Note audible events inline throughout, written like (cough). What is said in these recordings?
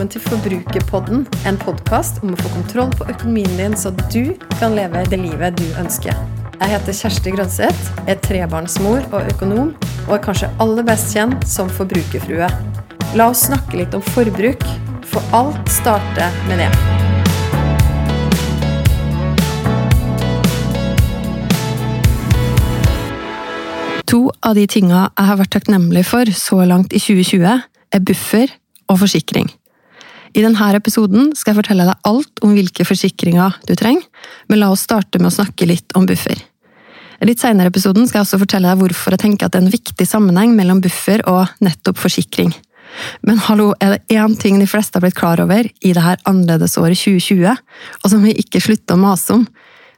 velkommen til Forbrukerpodden, en podkast om å få kontroll på økonomien din, så du kan leve det livet du ønsker. Jeg heter Kjersti Grønseth, er trebarnsmor og økonom, og er kanskje aller best kjent som forbrukerfrue. La oss snakke litt om forbruk, for alt starter med det. To av de tinga jeg har vært takknemlig for så langt i 2020, er buffer og forsikring. I denne episoden skal jeg fortelle deg alt om hvilke forsikringer du trenger, men la oss starte med å snakke litt om buffer. Litt senere i episoden skal jeg også fortelle deg hvorfor jeg tenker at det er en viktig sammenheng mellom buffer og nettopp forsikring. Men hallo, er det én ting de fleste har blitt klar over i dette annerledesåret 2020, og som vi ikke slutter å mase om,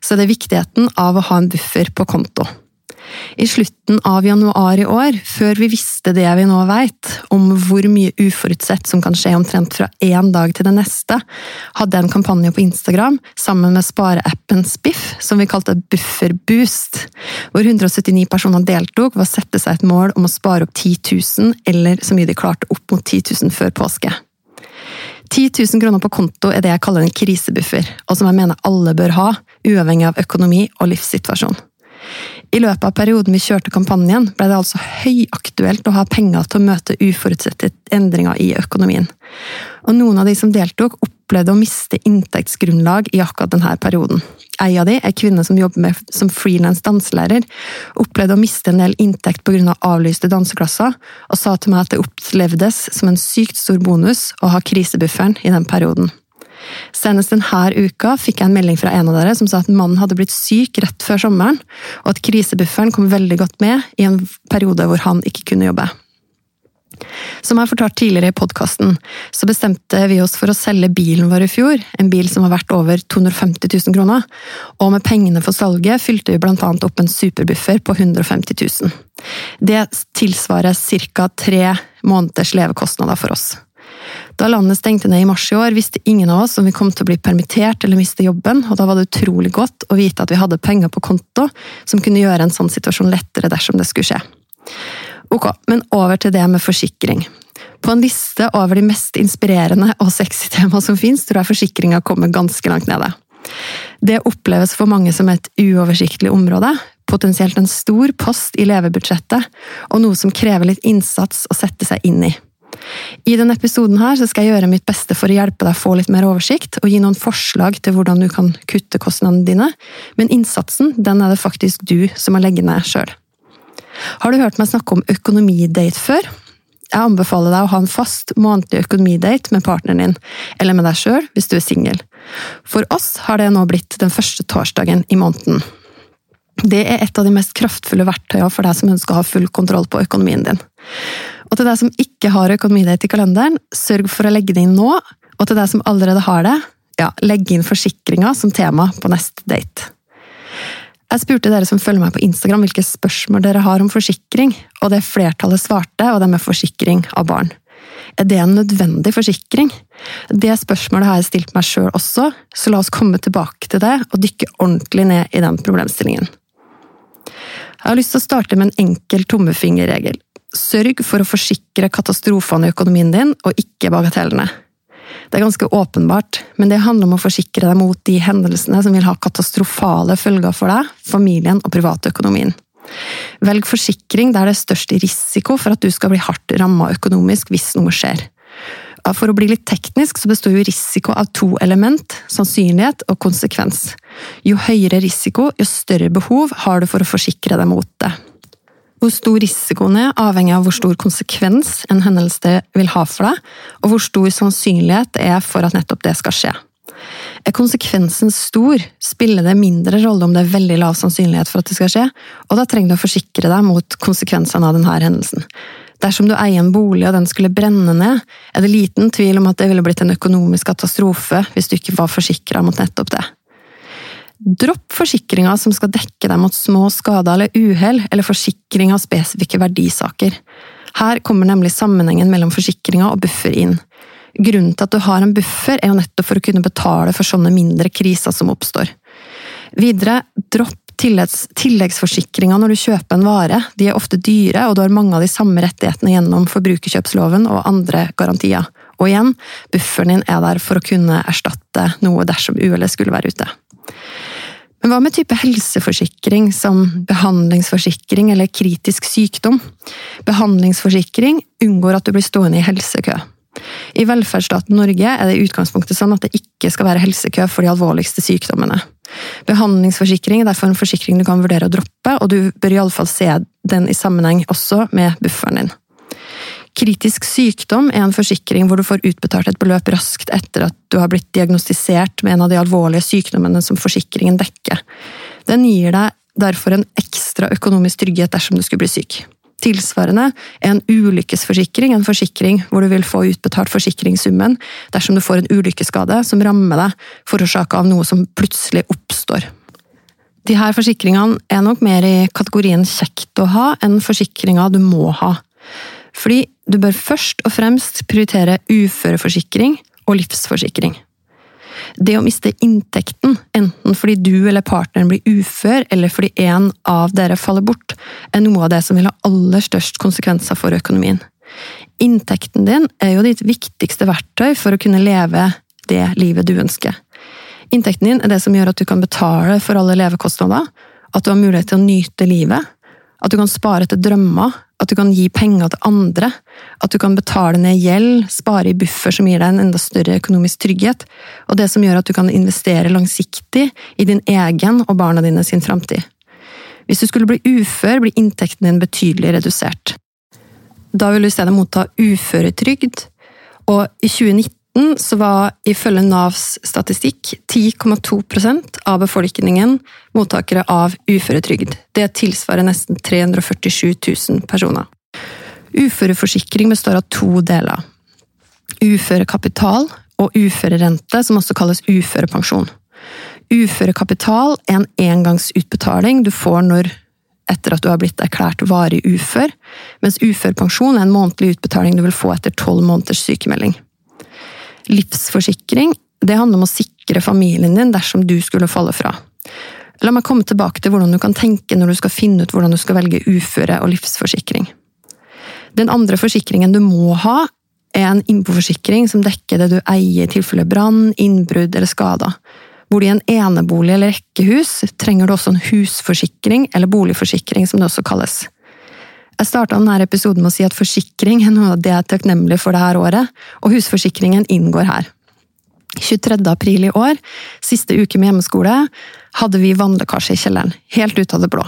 så er det viktigheten av å ha en buffer på konto. I slutten av januar i år, før vi visste det vi nå vet, om hvor mye uforutsett som kan skje omtrent fra én dag til det neste, hadde jeg en kampanje på Instagram sammen med spareappen Spiff, som vi kalte Bufferboost, hvor 179 personer deltok ved å sette seg et mål om å spare opp 10 000, eller så mye de klarte opp mot 10 000 før påske. 10 000 kroner på konto er det jeg kaller en krisebuffer, og som jeg mener alle bør ha, uavhengig av økonomi og livssituasjon. I løpet av perioden vi kjørte kampanjen, ble det altså høyaktuelt å ha penger til å møte uforutsette endringer i økonomien. Og noen av de som deltok, opplevde å miste inntektsgrunnlag i akkurat denne perioden. Ei av de, ei kvinne som jobber med, som frilans danselærer, opplevde å miste en del inntekt pga. Av avlyste danseklasser, og sa til meg at det opplevdes som en sykt stor bonus å ha krisebufferen i den perioden. Senest denne uka fikk jeg en melding fra en av dere som sa at mannen hadde blitt syk rett før sommeren, og at krisebufferen kom veldig godt med i en periode hvor han ikke kunne jobbe. Som jeg fortalt tidligere i podkasten, så bestemte vi oss for å selge bilen vår i fjor, en bil som var verdt over 250 000 kroner, og med pengene for salget fylte vi blant annet opp en superbuffer på 150 000. Det tilsvarer ca. tre måneders levekostnader for oss. Da landet stengte ned i mars i år, visste ingen av oss om vi kom til å bli permittert eller miste jobben, og da var det utrolig godt å vite at vi hadde penger på konto som kunne gjøre en sånn situasjon lettere dersom det skulle skje. Ok, men over til det med forsikring. På en liste over de mest inspirerende og sexy temaene som fins, tror jeg forsikringa kommer ganske langt nede. Det oppleves for mange som et uoversiktlig område, potensielt en stor post i levebudsjettet, og noe som krever litt innsats å sette seg inn i. I denne episoden her skal jeg gjøre mitt beste for å hjelpe deg å få litt mer oversikt, og gi noen forslag til hvordan du kan kutte kostnadene dine, men innsatsen den er det faktisk du som må legge ned sjøl. Har du hørt meg snakke om økonomidate før? Jeg anbefaler deg å ha en fast månedlig økonomidate med partneren din, eller med deg sjøl hvis du er singel. For oss har det nå blitt den første torsdagen i måneden. Det er et av de mest kraftfulle verktøyene for deg som ønsker å ha full kontroll på økonomien din. Og til deg som ikke har økonomidate i kalenderen, sørg for å legge det inn nå. Og til deg som allerede har det, ja, legg inn forsikringa som tema på neste date. Jeg spurte dere som følger meg på Instagram hvilke spørsmål dere har om forsikring, og det flertallet svarte, og det med forsikring av barn. Er det en nødvendig forsikring? Det spørsmålet har jeg stilt meg sjøl også, så la oss komme tilbake til det og dykke ordentlig ned i den problemstillingen. Jeg har lyst til å starte med en enkel tommefingerregel. Sørg for å forsikre katastrofene i økonomien din, og ikke bagatellene. Det er ganske åpenbart, men det handler om å forsikre deg mot de hendelsene som vil ha katastrofale følger for deg, familien og privatøkonomien. Velg forsikring der det er størst risiko for at du skal bli hardt ramma økonomisk hvis noe skjer. For å bli litt teknisk så består jo risiko av to element, sannsynlighet og konsekvens. Jo høyere risiko, jo større behov har du for å forsikre deg mot det. Hvor stor risikoen er, avhenger av hvor stor konsekvens en hendelse vil ha for deg, og hvor stor sannsynlighet det er for at nettopp det skal skje. Er konsekvensen stor, spiller det mindre rolle om det er veldig lav sannsynlighet for at det skal skje, og da trenger du å forsikre deg mot konsekvensene av denne hendelsen. Dersom du eier en bolig og den skulle brenne ned, er det liten tvil om at det ville blitt en økonomisk katastrofe hvis du ikke var forsikra mot nettopp det. Dropp forsikringa som skal dekke deg mot små skader eller uhell, eller forsikring av spesifikke verdisaker. Her kommer nemlig sammenhengen mellom forsikringa og buffer inn. Grunnen til at du har en buffer, er jo nettopp for å kunne betale for sånne mindre kriser som oppstår. Videre, dropp tilleggs, tilleggsforsikringa når du kjøper en vare. De er ofte dyre, og du har mange av de samme rettighetene gjennom forbrukerkjøpsloven og andre garantier. Og igjen, bufferen din er der for å kunne erstatte noe dersom uhellet skulle være ute. Men hva med type helseforsikring som behandlingsforsikring eller kritisk sykdom? Behandlingsforsikring unngår at du blir stående i helsekø. I velferdsstaten Norge er det i utgangspunktet sånn at det ikke skal være helsekø for de alvorligste sykdommene. Behandlingsforsikring er derfor en forsikring du kan vurdere å droppe, og du bør iallfall se den i sammenheng også med bufferen din. Kritisk sykdom er en forsikring hvor du får utbetalt et beløp raskt etter at du har blitt diagnostisert med en av de alvorlige sykdommene som forsikringen dekker. Den gir deg derfor en ekstra økonomisk trygghet dersom du skulle bli syk. Tilsvarende er en ulykkesforsikring en forsikring hvor du vil få utbetalt forsikringssummen dersom du får en ulykkesskade som rammer deg forårsaka av noe som plutselig oppstår. De her forsikringene er nok mer i kategorien kjekt å ha enn forsikringer du må ha. Fordi du bør først og fremst prioritere uføreforsikring og livsforsikring. Det å miste inntekten, enten fordi du eller partneren blir ufør, eller fordi en av dere faller bort, er noe av det som vil ha aller størst konsekvenser for økonomien. Inntekten din er jo ditt viktigste verktøy for å kunne leve det livet du ønsker. Inntekten din er det som gjør at du kan betale for alle levekostnader, at du har mulighet til å nyte livet, at du kan spare til drømmer, at du kan gi penger til andre, at du kan betale ned gjeld, spare i buffer som gir deg en enda større økonomisk trygghet, og det som gjør at du kan investere langsiktig i din egen og barna dine sin framtid. Hvis du skulle bli ufør, blir inntekten din betydelig redusert. Da vil du i stedet motta uføretrygd, og i 2019 så var ifølge Navs statistikk 10,2% av befolkningen mottakere av uføretrygd. Det tilsvarer nesten 347 000 personer. Uføreforsikring består av to deler. Uførekapital og uførerente, som også kalles uførepensjon. Uførekapital er en engangsutbetaling du får når etter at du har blitt erklært varig ufør, mens uførepensjon er en månedlig utbetaling du vil få etter tolv måneders sykemelding. Livsforsikring det handler om å sikre familien din dersom du skulle falle fra. La meg komme tilbake til hvordan du kan tenke når du skal finne ut hvordan du skal velge uføre og livsforsikring. Den andre forsikringen du må ha, er en innboforsikring som dekker det du eier i tilfelle brann, innbrudd eller skader. Bor du i en enebolig eller rekkehus, trenger du også en husforsikring, eller boligforsikring som det også kalles. Jeg starta denne episoden med å si at forsikring (laughs) er noe av det jeg er takknemlig for dette året, og husforsikringen inngår her. 23. april i år, siste uke med hjemmeskole, hadde vi vannlekkasje i kjelleren, helt ut av det blå.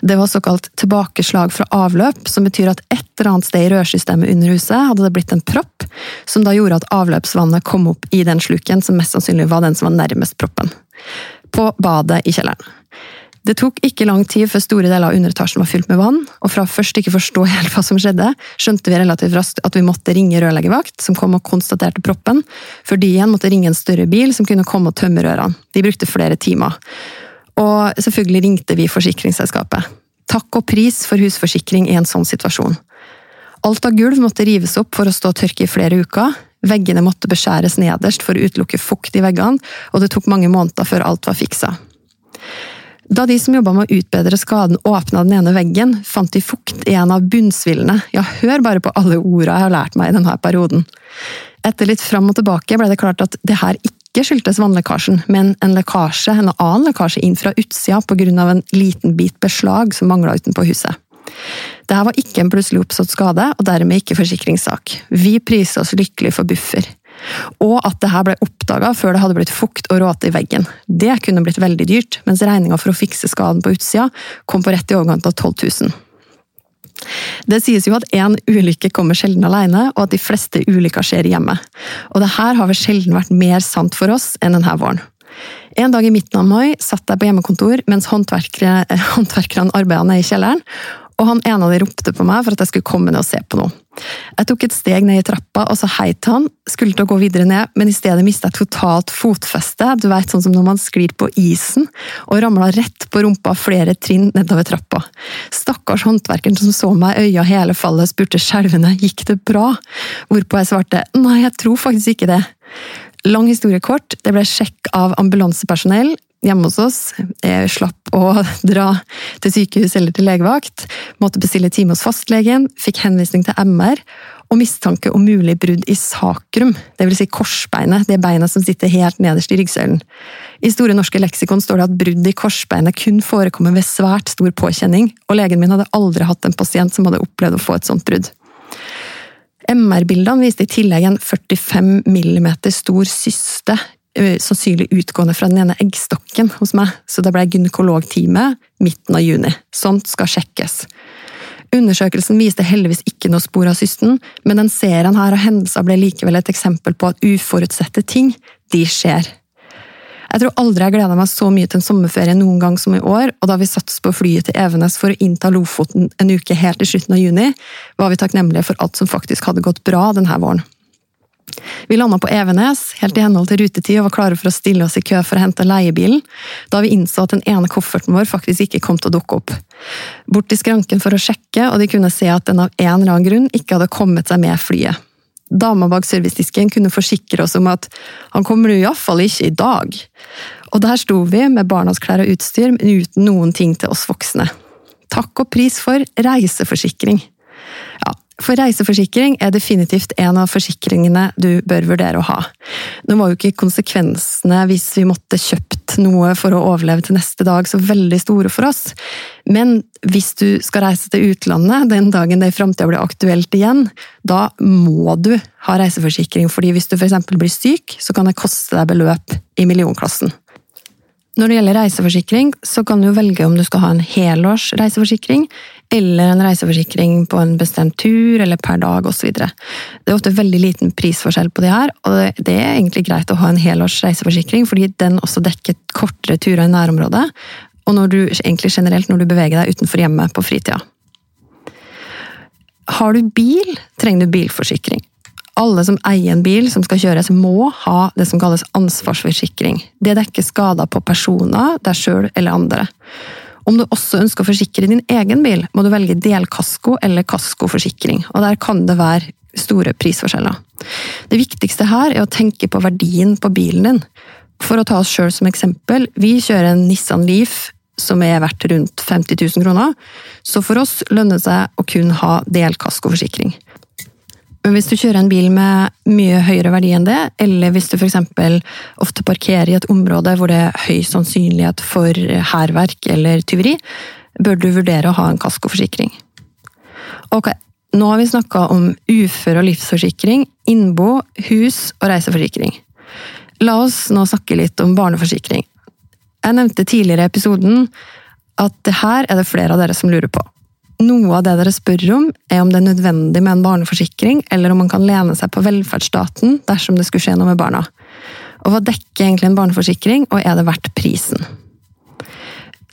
Det var såkalt tilbakeslag fra avløp, som betyr at et eller annet sted i rørsystemet under huset hadde det blitt en propp, som da gjorde at avløpsvannet kom opp i den sluken som mest sannsynlig var den som var nærmest proppen. På badet i kjelleren. Det tok ikke lang tid før store deler av underetasjen var fylt med vann, og fra først ikke forstå helt hva som skjedde, skjønte vi relativt raskt at vi måtte ringe rørleggervakt, som kom og konstaterte proppen, før de igjen måtte ringe en større bil som kunne komme og tømme rørene. De brukte flere timer. Og selvfølgelig ringte vi forsikringsselskapet. Takk og pris for husforsikring i en sånn situasjon. Alt av gulv måtte rives opp for å stå og tørke i flere uker. Veggene måtte beskjæres nederst for å utelukke fukt i veggene, og det tok mange måneder før alt var fiksa. Da de som jobba med å utbedre skaden åpna den ene veggen, fant de fukt i en av bunnsvillene. Ja, hør bare på alle orda jeg har lært meg i denne perioden. Etter litt fram og tilbake ble det klart at det her ikke skyldtes vannlekkasjen, men en lekkasje, en annen lekkasje inn fra utsida på grunn av en liten bit beslag som mangla utenpå huset. Dette var ikke en plutselig oppstått skade, og dermed ikke forsikringssak. Vi priser oss lykkelig for buffer. Og at det her ble oppdaga før det hadde blitt fukt og råte i veggen. Det kunne blitt veldig dyrt, mens regninga for å fikse skaden på utsida kom på rett i overkant av 12 000. Det sies jo at én ulykke kommer sjelden alene, og at de fleste ulykker skjer hjemme. Og det her har vel sjelden vært mer sant for oss enn denne våren. En dag i midten av mai satt jeg på hjemmekontor mens (laughs) håndverkerne, arbeidet nede i kjelleren, og han ene av de ropte på meg for at jeg skulle komme ned og se på noe. Jeg tok et steg ned i trappa, og så heit han, skulle til å gå videre ned, men i stedet mista jeg totalt fotfeste, du vet sånn som når man sklir på isen, og ramla rett på rumpa flere trinn nedover trappa. Stakkars håndverkeren som så meg i øya hele fallet, spurte skjelvende gikk det bra, hvorpå jeg svarte nei, jeg tror faktisk ikke det. Lang historie kort, det ble sjekk av ambulansepersonell, hjemme hos oss. Jeg slapp å (laughs) dra til sykehus eller til legevakt. Måtte bestille time hos fastlegen, fikk henvisning til MR og mistanke om mulig brudd i sakrum, dvs. Si korsbeinet, det beinet som sitter helt nederst i ryggsøylen. I Store norske leksikon står det at brudd i korsbeinet kun forekommer ved svært stor påkjenning, og legen min hadde aldri hatt en pasient som hadde opplevd å få et sånt brudd. MR-bildene viste i tillegg en 45 mm stor syste sannsynlig utgående fra den ene eggstokken hos meg, så det ble gynekologtime midten av juni. Sånt skal sjekkes. Undersøkelsen viste heldigvis ikke noe spor av systen, men den serien her av hendelser ble likevel et eksempel på at uforutsette ting, de skjer. Jeg tror aldri jeg gleda meg så mye til en sommerferie noen gang som i år, og da vi satt på flyet til Evenes for å innta Lofoten en uke helt i slutten av juni, var vi takknemlige for alt som faktisk hadde gått bra denne våren. Vi landa på Evenes, helt i henhold til rutetid, og var klare for å stille oss i kø for å hente leiebilen, da vi innså at den ene kofferten vår faktisk ikke kom til å dukke opp. Bort til skranken for å sjekke, og de kunne se at den av en eller annen grunn ikke hadde kommet seg med flyet. Dama bak servicedisken kunne forsikre oss om at han kommer jo iallfall ikke i dag. Og der sto vi med barnas klær og utstyr, men uten noen ting til oss voksne. Takk og pris for reiseforsikring. For reiseforsikring er definitivt en av forsikringene du bør vurdere å ha. Nå var jo ikke konsekvensene hvis vi måtte kjøpt noe for å overleve til neste dag så veldig store for oss, men hvis du skal reise til utlandet den dagen det i framtida blir aktuelt igjen, da må du ha reiseforsikring, fordi hvis du f.eks. blir syk, så kan det koste deg beløp i millionklassen. Når det gjelder reiseforsikring, så kan du velge om du skal ha en helårs reiseforsikring, eller en reiseforsikring på en bestemt tur eller per dag osv. Det er ofte veldig liten prisforskjell på de her, og det er egentlig greit å ha en helårs reiseforsikring, fordi den også dekker kortere turer i nærområdet, og når du, egentlig generelt når du beveger deg utenfor hjemmet på fritida. Har du bil, trenger du bilforsikring alle som eier en bil som skal kjøres, må ha det som kalles ansvarsforsikring. Det dekker skader på personer, deg sjøl eller andre. Om du også ønsker å forsikre din egen bil, må du velge delkasko eller kaskoforsikring, og der kan det være store prisforskjeller. Det viktigste her er å tenke på verdien på bilen din. For å ta oss sjøl som eksempel, vi kjører en Nissan Leaf som er verdt rundt 50 000 kroner, så for oss lønner det seg å kun ha delkaskoforsikring. Men hvis du kjører en bil med mye høyere verdi enn det, eller hvis du f.eks. ofte parkerer i et område hvor det er høy sannsynlighet for hærverk eller tyveri, bør du vurdere å ha en kaskoforsikring. Ok, nå har vi snakka om ufør- og livsforsikring, innbo, hus og reiseforsikring. La oss nå snakke litt om barneforsikring. Jeg nevnte tidligere i episoden at det her er det flere av dere som lurer på. Noe av det dere spør om, er om det er nødvendig med en barneforsikring, eller om man kan lene seg på velferdsstaten dersom det skulle skje noe med barna. Og hva dekker egentlig en barneforsikring, og er det verdt prisen?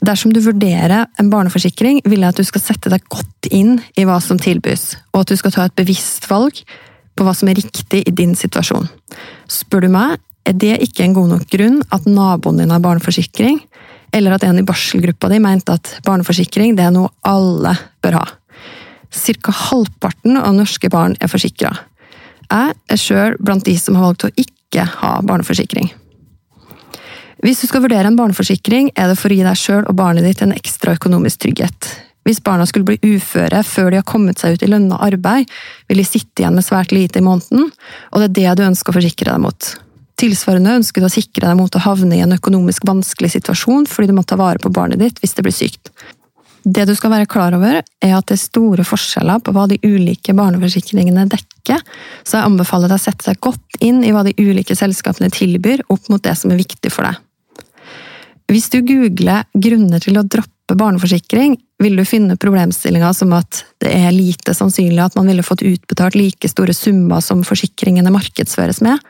Dersom du vurderer en barneforsikring, vil jeg at du skal sette deg godt inn i hva som tilbys, og at du skal ta et bevisst valg på hva som er riktig i din situasjon. Spør du meg, er det ikke en god nok grunn at naboen din har barneforsikring, eller at en i barselgruppa di mente at barneforsikring det er noe alle bør ha. Cirka halvparten av norske barn er forsikra. Jeg er sjøl blant de som har valgt å ikke ha barneforsikring. Hvis du skal vurdere en barneforsikring, er det for å gi deg sjøl og barnet ditt en ekstra økonomisk trygghet. Hvis barna skulle bli uføre før de har kommet seg ut i lønna arbeid, vil de sitte igjen med svært lite i måneden, og det er det du ønsker å forsikre deg mot. Tilsvarende ønsker du å sikre deg mot å havne i en økonomisk vanskelig situasjon fordi du må ta vare på barnet ditt hvis det blir sykt. Det du skal være klar over, er at det er store forskjeller på hva de ulike barneforsikringene dekker, så jeg anbefaler deg å sette deg godt inn i hva de ulike selskapene tilbyr, opp mot det som er viktig for deg. Hvis du googler grunner til å droppe barneforsikring, vil du finne problemstillinga som at det er lite sannsynlig at man ville fått utbetalt like store summer som forsikringene markedsføres med,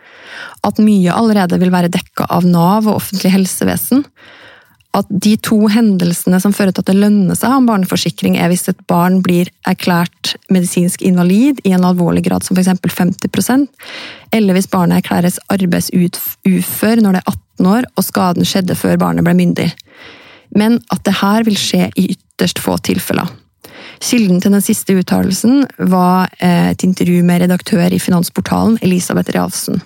at mye allerede vil være dekka av Nav og offentlig helsevesen. At de to hendelsene som fører til at det lønner seg en barneforsikring, er hvis et barn blir erklært medisinsk invalid i en alvorlig grad som f.eks. 50% eller hvis barnet erklæres arbeidsufør når det er 18 år og skaden skjedde før barnet ble myndig. Men at det her vil skje i ytterst få tilfeller. Kilden til den siste uttalelsen var eh, et intervju med redaktør i Finansportalen, Elisabeth Realsen.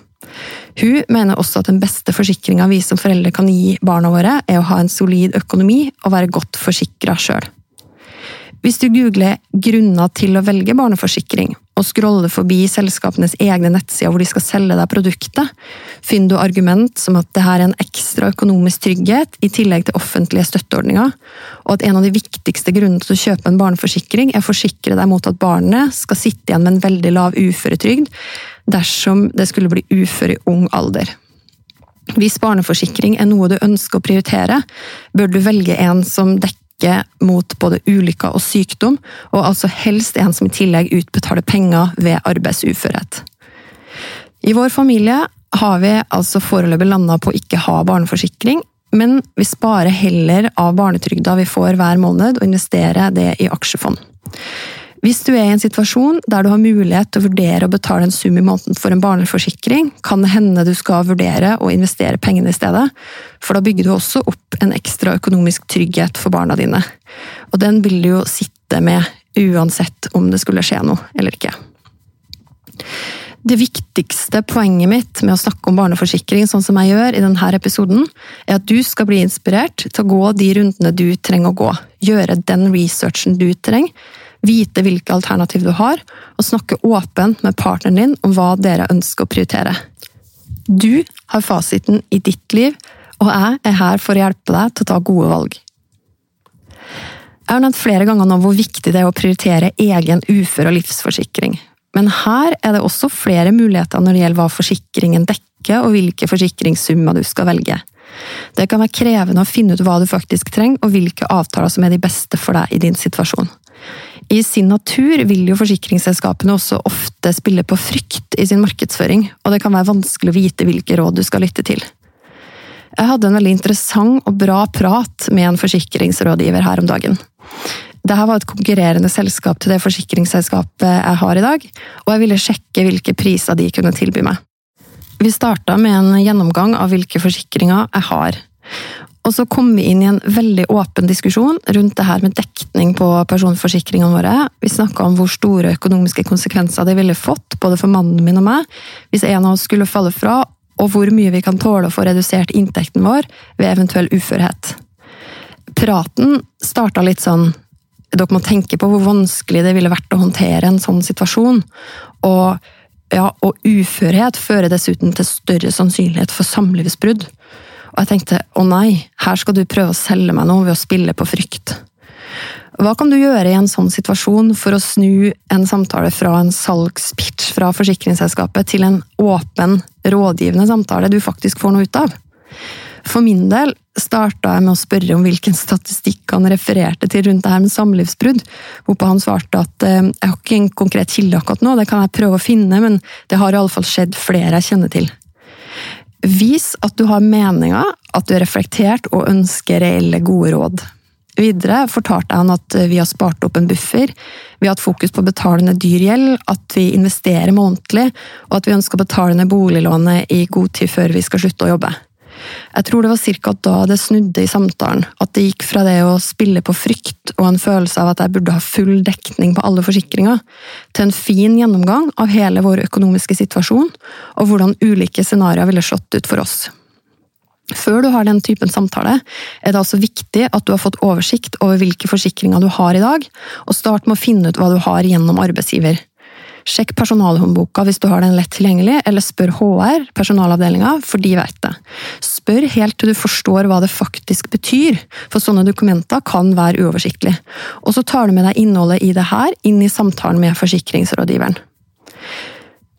Hun mener også at den beste forsikringa vi som foreldre kan gi barna våre, er å ha en solid økonomi og være godt forsikra sjøl. Hvis du googler grunner til å velge barneforsikring, og scroller forbi selskapenes egne nettsider hvor de skal selge deg produktet, finner du argument som at det her er en ekstra økonomisk trygghet i tillegg til offentlige støtteordninger, og at en av de viktigste grunnene til å kjøpe en barneforsikring er å forsikre deg mot at barnet skal sitte igjen med en veldig lav uføretrygd dersom det skulle bli ufør i ung alder. Hvis barneforsikring er noe du ønsker å prioritere, bør du velge en som dekker dekke mot både ulykker og sykdom, og altså helst en som i tillegg utbetaler penger ved arbeidsuførhet. I vår familie har vi altså foreløpig landa på å ikke ha barneforsikring, men vi sparer heller av barnetrygda vi får hver måned, og investerer det i aksjefond. Hvis du er i en situasjon der du har mulighet til å vurdere å betale en sum i måneden for en barneforsikring, kan det hende du skal vurdere å investere pengene i stedet, for da bygger du også opp en ekstra økonomisk trygghet for barna dine. Og den vil du jo sitte med uansett om det skulle skje noe eller ikke. Det viktigste poenget mitt med å snakke om barneforsikring sånn som jeg gjør i denne episoden, er at du skal bli inspirert til å gå de rundene du trenger å gå. Gjøre den researchen du trenger vite hvilke alternativ du har, og snakke åpent med partneren din om hva dere ønsker å prioritere. Du har fasiten i ditt liv, og jeg er her for å hjelpe deg til å ta gode valg. Jeg har nevnt flere ganger nå hvor viktig det er å prioritere egen ufør- og livsforsikring. Men her er det også flere muligheter når det gjelder hva forsikringen dekker, og hvilke forsikringssummer du skal velge. Det kan være krevende å finne ut hva du faktisk trenger, og hvilke avtaler som er de beste for deg i din situasjon. I sin natur vil jo forsikringsselskapene også ofte spille på frykt i sin markedsføring, og det kan være vanskelig å vite hvilke råd du skal lytte til. Jeg hadde en veldig interessant og bra prat med en forsikringsrådgiver her om dagen. Dette var et konkurrerende selskap til det forsikringsselskapet jeg har i dag, og jeg ville sjekke hvilke priser de kunne tilby meg. Vi starta med en gjennomgang av hvilke forsikringer jeg har, og så kom vi inn i en veldig åpen diskusjon rundt det her med dekning på personforsikringene våre. Vi snakka om hvor store økonomiske konsekvenser det ville fått, både for mannen min og meg, hvis en av oss skulle falle fra, og hvor mye vi kan tåle å få redusert inntekten vår ved eventuell uførhet. Praten starta litt sånn Dere må tenke på hvor vanskelig det ville vært å håndtere en sånn situasjon. Og, ja, og uførhet fører dessuten til større sannsynlighet for samlivsbrudd. Jeg tenkte å nei, her skal du prøve å selge meg noe ved å spille på frykt. Hva kan du gjøre i en sånn situasjon for å snu en samtale fra en salgspitch fra forsikringsselskapet til en åpen, rådgivende samtale du faktisk får noe ut av? For min del starta jeg med å spørre om hvilken statistikk han refererte til rundt det her med samlivsbrudd, hvorpå han svarte at eh, jeg har ikke en konkret kilde akkurat nå, det kan jeg prøve å finne, men det har iallfall skjedd flere jeg kjenner til. Vis at du har meninger, at du er reflektert og ønsker reelle, gode råd. Videre fortalte han at vi har spart opp en buffer, vi har hatt fokus på å betale ned dyr gjeld, at vi investerer månedlig, og at vi ønsker å betale ned boliglånet i god tid før vi skal slutte å jobbe. Jeg tror det var cirka da det snudde i samtalen, at det gikk fra det å spille på frykt og en følelse av at jeg burde ha full dekning på alle forsikringer, til en fin gjennomgang av hele vår økonomiske situasjon, og hvordan ulike scenarioer ville slått ut for oss. Før du har den typen samtale, er det altså viktig at du har fått oversikt over hvilke forsikringer du har i dag, og start med å finne ut hva du har gjennom arbeidsgiver. Sjekk personalhåndboka hvis du har den lett tilgjengelig, eller spør HR, personalavdelinga, for de vet det. Spør helt til du forstår hva det faktisk betyr, for sånne dokumenter kan være uoversiktlige. Og så tar du med deg innholdet i det her inn i samtalen med forsikringsrådgiveren.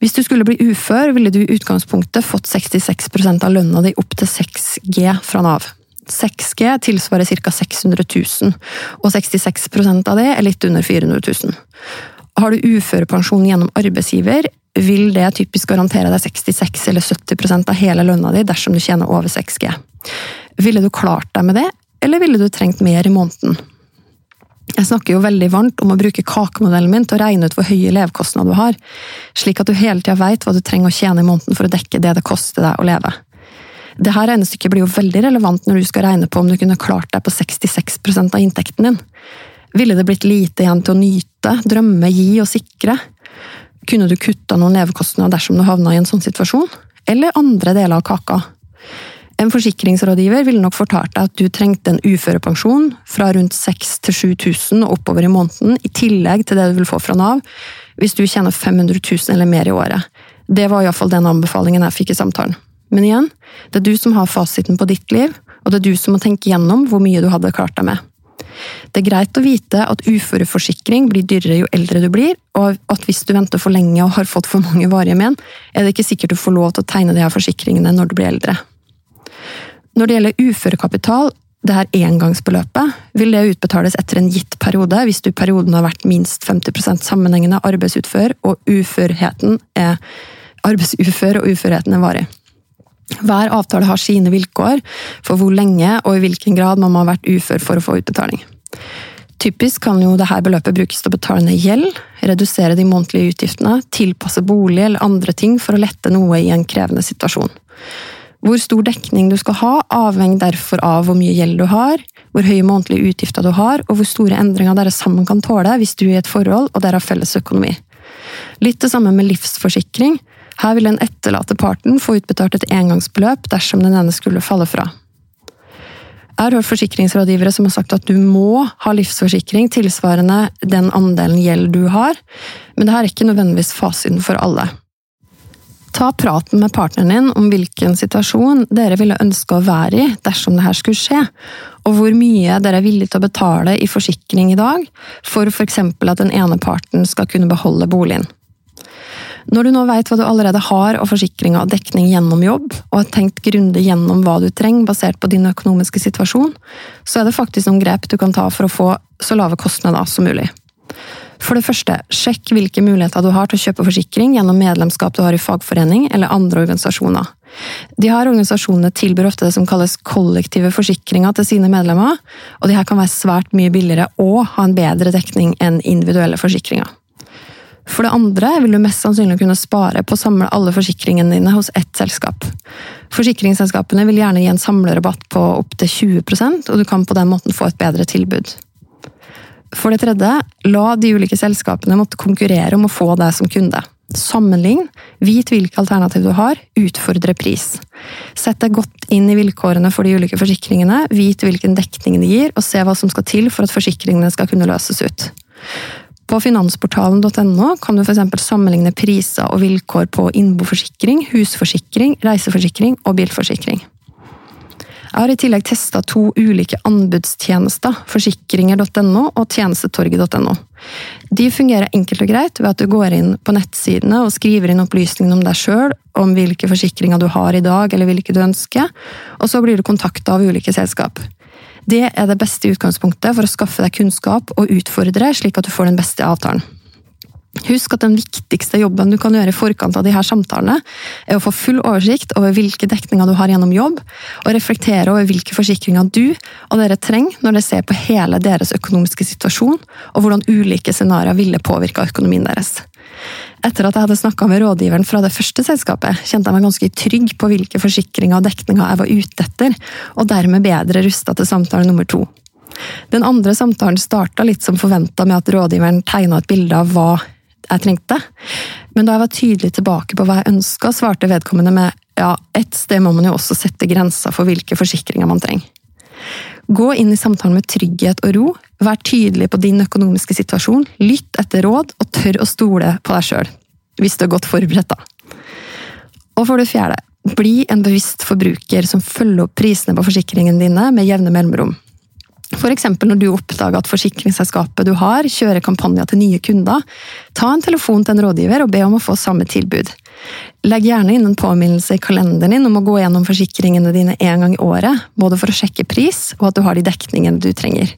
Hvis du skulle bli ufør, ville du i utgangspunktet fått 66% av lønna di opp til 6G fra Nav. 6G tilsvarer ca. 600 000, og 66% av det er litt under 400 000. Har du uførepensjon gjennom arbeidsgiver, vil det typisk garantere deg 66 eller 70% av hele lønna di dersom du tjener over 6G. Ville du klart deg med det, eller ville du trengt mer i måneden? Jeg snakker jo veldig varmt om å bruke kakemodellen min til å regne ut hvor høye levekostnader du har, slik at du hele tida veit hva du trenger å tjene i måneden for å dekke det det koster deg å leve. Dette regnestykket blir jo veldig relevant når du skal regne på om du kunne klart deg på 66% av inntekten din. Ville det blitt lite igjen til å nyte, drømme, gi og sikre? Kunne du kutta noen levekostnader dersom du havna i en sånn situasjon? eller andre deler av kaka. En forsikringsrådgiver ville nok fortalt deg at du trengte en uførepensjon fra rundt 6000 til 7000 og oppover i måneden, i tillegg til det du vil få fra Nav hvis du tjener 500 000 eller mer i året. Det var iallfall den anbefalingen jeg fikk i samtalen. Men igjen, det er du som har fasiten på ditt liv, og det er du som må tenke gjennom hvor mye du hadde klart deg med. Det er greit å vite at uføreforsikring blir dyrere jo eldre du blir, og at hvis du venter for lenge og har fått for mange varige men, er det ikke sikkert du får lov til å tegne de her forsikringene når du blir eldre. Når det gjelder uførekapital, det her engangsbeløpet, vil det utbetales etter en gitt periode hvis du i perioden har vært minst 50% sammenhengende arbeidsutfør og er arbeidsufør og uførheten er varig. Hver avtale har sine vilkår for hvor lenge og i hvilken grad man må ha vært ufør for å få utbetaling. Typisk kan jo dette beløpet brukes til å betale ned gjeld, redusere de månedlige utgiftene, tilpasse bolig eller andre ting for å lette noe i en krevende situasjon. Hvor stor dekning du skal ha, avhenger derfor av hvor mye gjeld du har, hvor høye månedlige utgifter du har, og hvor store endringer dere sammen kan tåle hvis du er i et forhold og dere har felles økonomi. Litt det samme med livsforsikring. Her vil den etterlate parten få utbetalt et engangsbeløp dersom den ene skulle falle fra. Jeg har hørt forsikringsrådgivere som har sagt at du må ha livsforsikring tilsvarende den andelen gjeld du har, men det er ikke nødvendigvis fasiten for alle. Ta praten med partneren din om hvilken situasjon dere ville ønske å være i dersom dette skulle skje, og hvor mye dere er villige til å betale i forsikring i dag for f.eks. at den ene parten skal kunne beholde boligen. Når du nå vet hva du allerede har av forsikringer og dekning gjennom jobb, og har tenkt grundig gjennom hva du trenger basert på din økonomiske situasjon, så er det faktisk noen grep du kan ta for å få så lave kostnader som mulig. For det første, sjekk hvilke muligheter du har til å kjøpe forsikring gjennom medlemskap du har i fagforening eller andre organisasjoner. De her organisasjonene tilbyr ofte det som kalles kollektive forsikringer til sine medlemmer, og de her kan være svært mye billigere og ha en bedre dekning enn individuelle forsikringer. For det andre vil du mest sannsynlig kunne spare på å samle alle forsikringene dine hos ett selskap. Forsikringsselskapene vil gjerne gi en samlerabatt på opptil 20% og du kan på den måten få et bedre tilbud. For det tredje, la de ulike selskapene måtte konkurrere om å få deg som kunde. Sammenlign, vit hvilke alternativ du har, utfordre pris. Sett deg godt inn i vilkårene for de ulike forsikringene, vit hvilken dekning de gir, og se hva som skal til for at forsikringene skal kunne løses ut. På finansportalen.no kan du f.eks. sammenligne priser og vilkår på innboforsikring, husforsikring, reiseforsikring og bilforsikring. Jeg har i tillegg testa to ulike anbudstjenester, forsikringer.no og tjenestetorget.no. De fungerer enkelt og greit ved at du går inn på nettsidene og skriver inn opplysningene om deg sjøl, om hvilke forsikringer du har i dag eller hvilke du ønsker, og så blir du kontakta av ulike selskap. Det er det beste utgangspunktet for å skaffe deg kunnskap og utfordre, slik at du får den beste avtalen. Husk at den viktigste jobben du kan gjøre i forkant av de her samtalene, er å få full oversikt over hvilke dekninger du har gjennom jobb, og reflektere over hvilke forsikringer du og dere trenger når dere ser på hele deres økonomiske situasjon, og hvordan ulike scenarioer ville påvirka økonomien deres. Etter at jeg hadde snakka med rådgiveren fra det første selskapet, kjente jeg meg ganske trygg på hvilke forsikringer og dekninger jeg var ute etter, og dermed bedre rusta til samtale nummer to. Den andre samtalen starta litt som forventa med at rådgiveren tegna et bilde av hva jeg trengte. Men da jeg var tydelig tilbake på hva jeg ønska, svarte vedkommende med ja, et sted må man jo også sette grenser for hvilke forsikringer man trenger. Gå inn i samtalen med trygghet og ro, vær tydelig på din økonomiske situasjon, lytt etter råd og tør å stole på deg sjøl. Hvis du er godt forberedt, da. Og for det fjerde, bli en bevisst forbruker som følger opp prisene på forsikringene dine med jevne mellomrom. F.eks. når du oppdager at forsikringsselskapet du har, kjører kampanjer til nye kunder. Ta en telefon til en rådgiver og be om å få samme tilbud. Legg gjerne inn en påminnelse i kalenderen din om å gå gjennom forsikringene dine en gang i året, både for å sjekke pris og at du har de dekningene du trenger.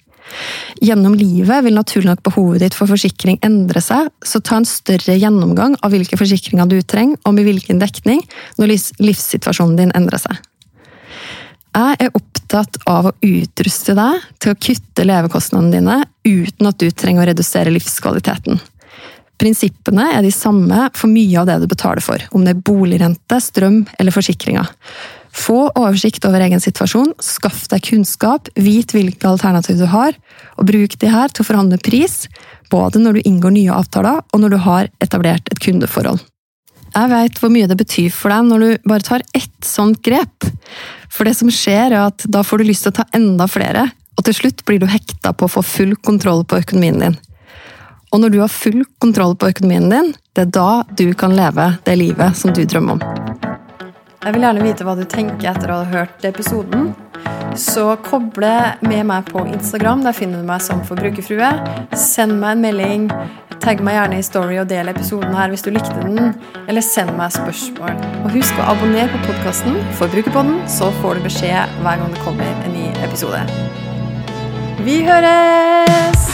Gjennom livet vil naturlig nok behovet ditt for forsikring endre seg, så ta en større gjennomgang av hvilke forsikringer du trenger, og med hvilken dekning, når livssituasjonen din endrer seg. Jeg er opptatt av å utruste deg til å kutte levekostnadene dine uten at du trenger å redusere livskvaliteten. Prinsippene er de samme for mye av det du betaler for, om det er boligrente, strøm eller forsikringer. Få oversikt over egen situasjon, skaff deg kunnskap, vit hvilke alternativ du har, og bruk de her til å forhandle pris, både når du inngår nye avtaler og når du har etablert et kundeforhold. Jeg veit hvor mye det betyr for deg når du bare tar ett sånt grep. For det som skjer, er at da får du lyst til å ta enda flere, og til slutt blir du hekta på å få full kontroll på økonomien din. Og når du har full kontroll på økonomien din, det er da du kan leve det livet som du drømmer om. Jeg vil gjerne vite hva du tenker etter å ha hørt episoden. Så koble med meg på Instagram. Der finner du meg som forbrukerfrue. Send meg en melding. Tagg meg gjerne i Story og del episoden her hvis du likte den. Eller send meg spørsmål. Og husk å abonnere på podkasten Forbrukerpodden, så får du beskjed hver gang det kommer en ny episode. Vi høres!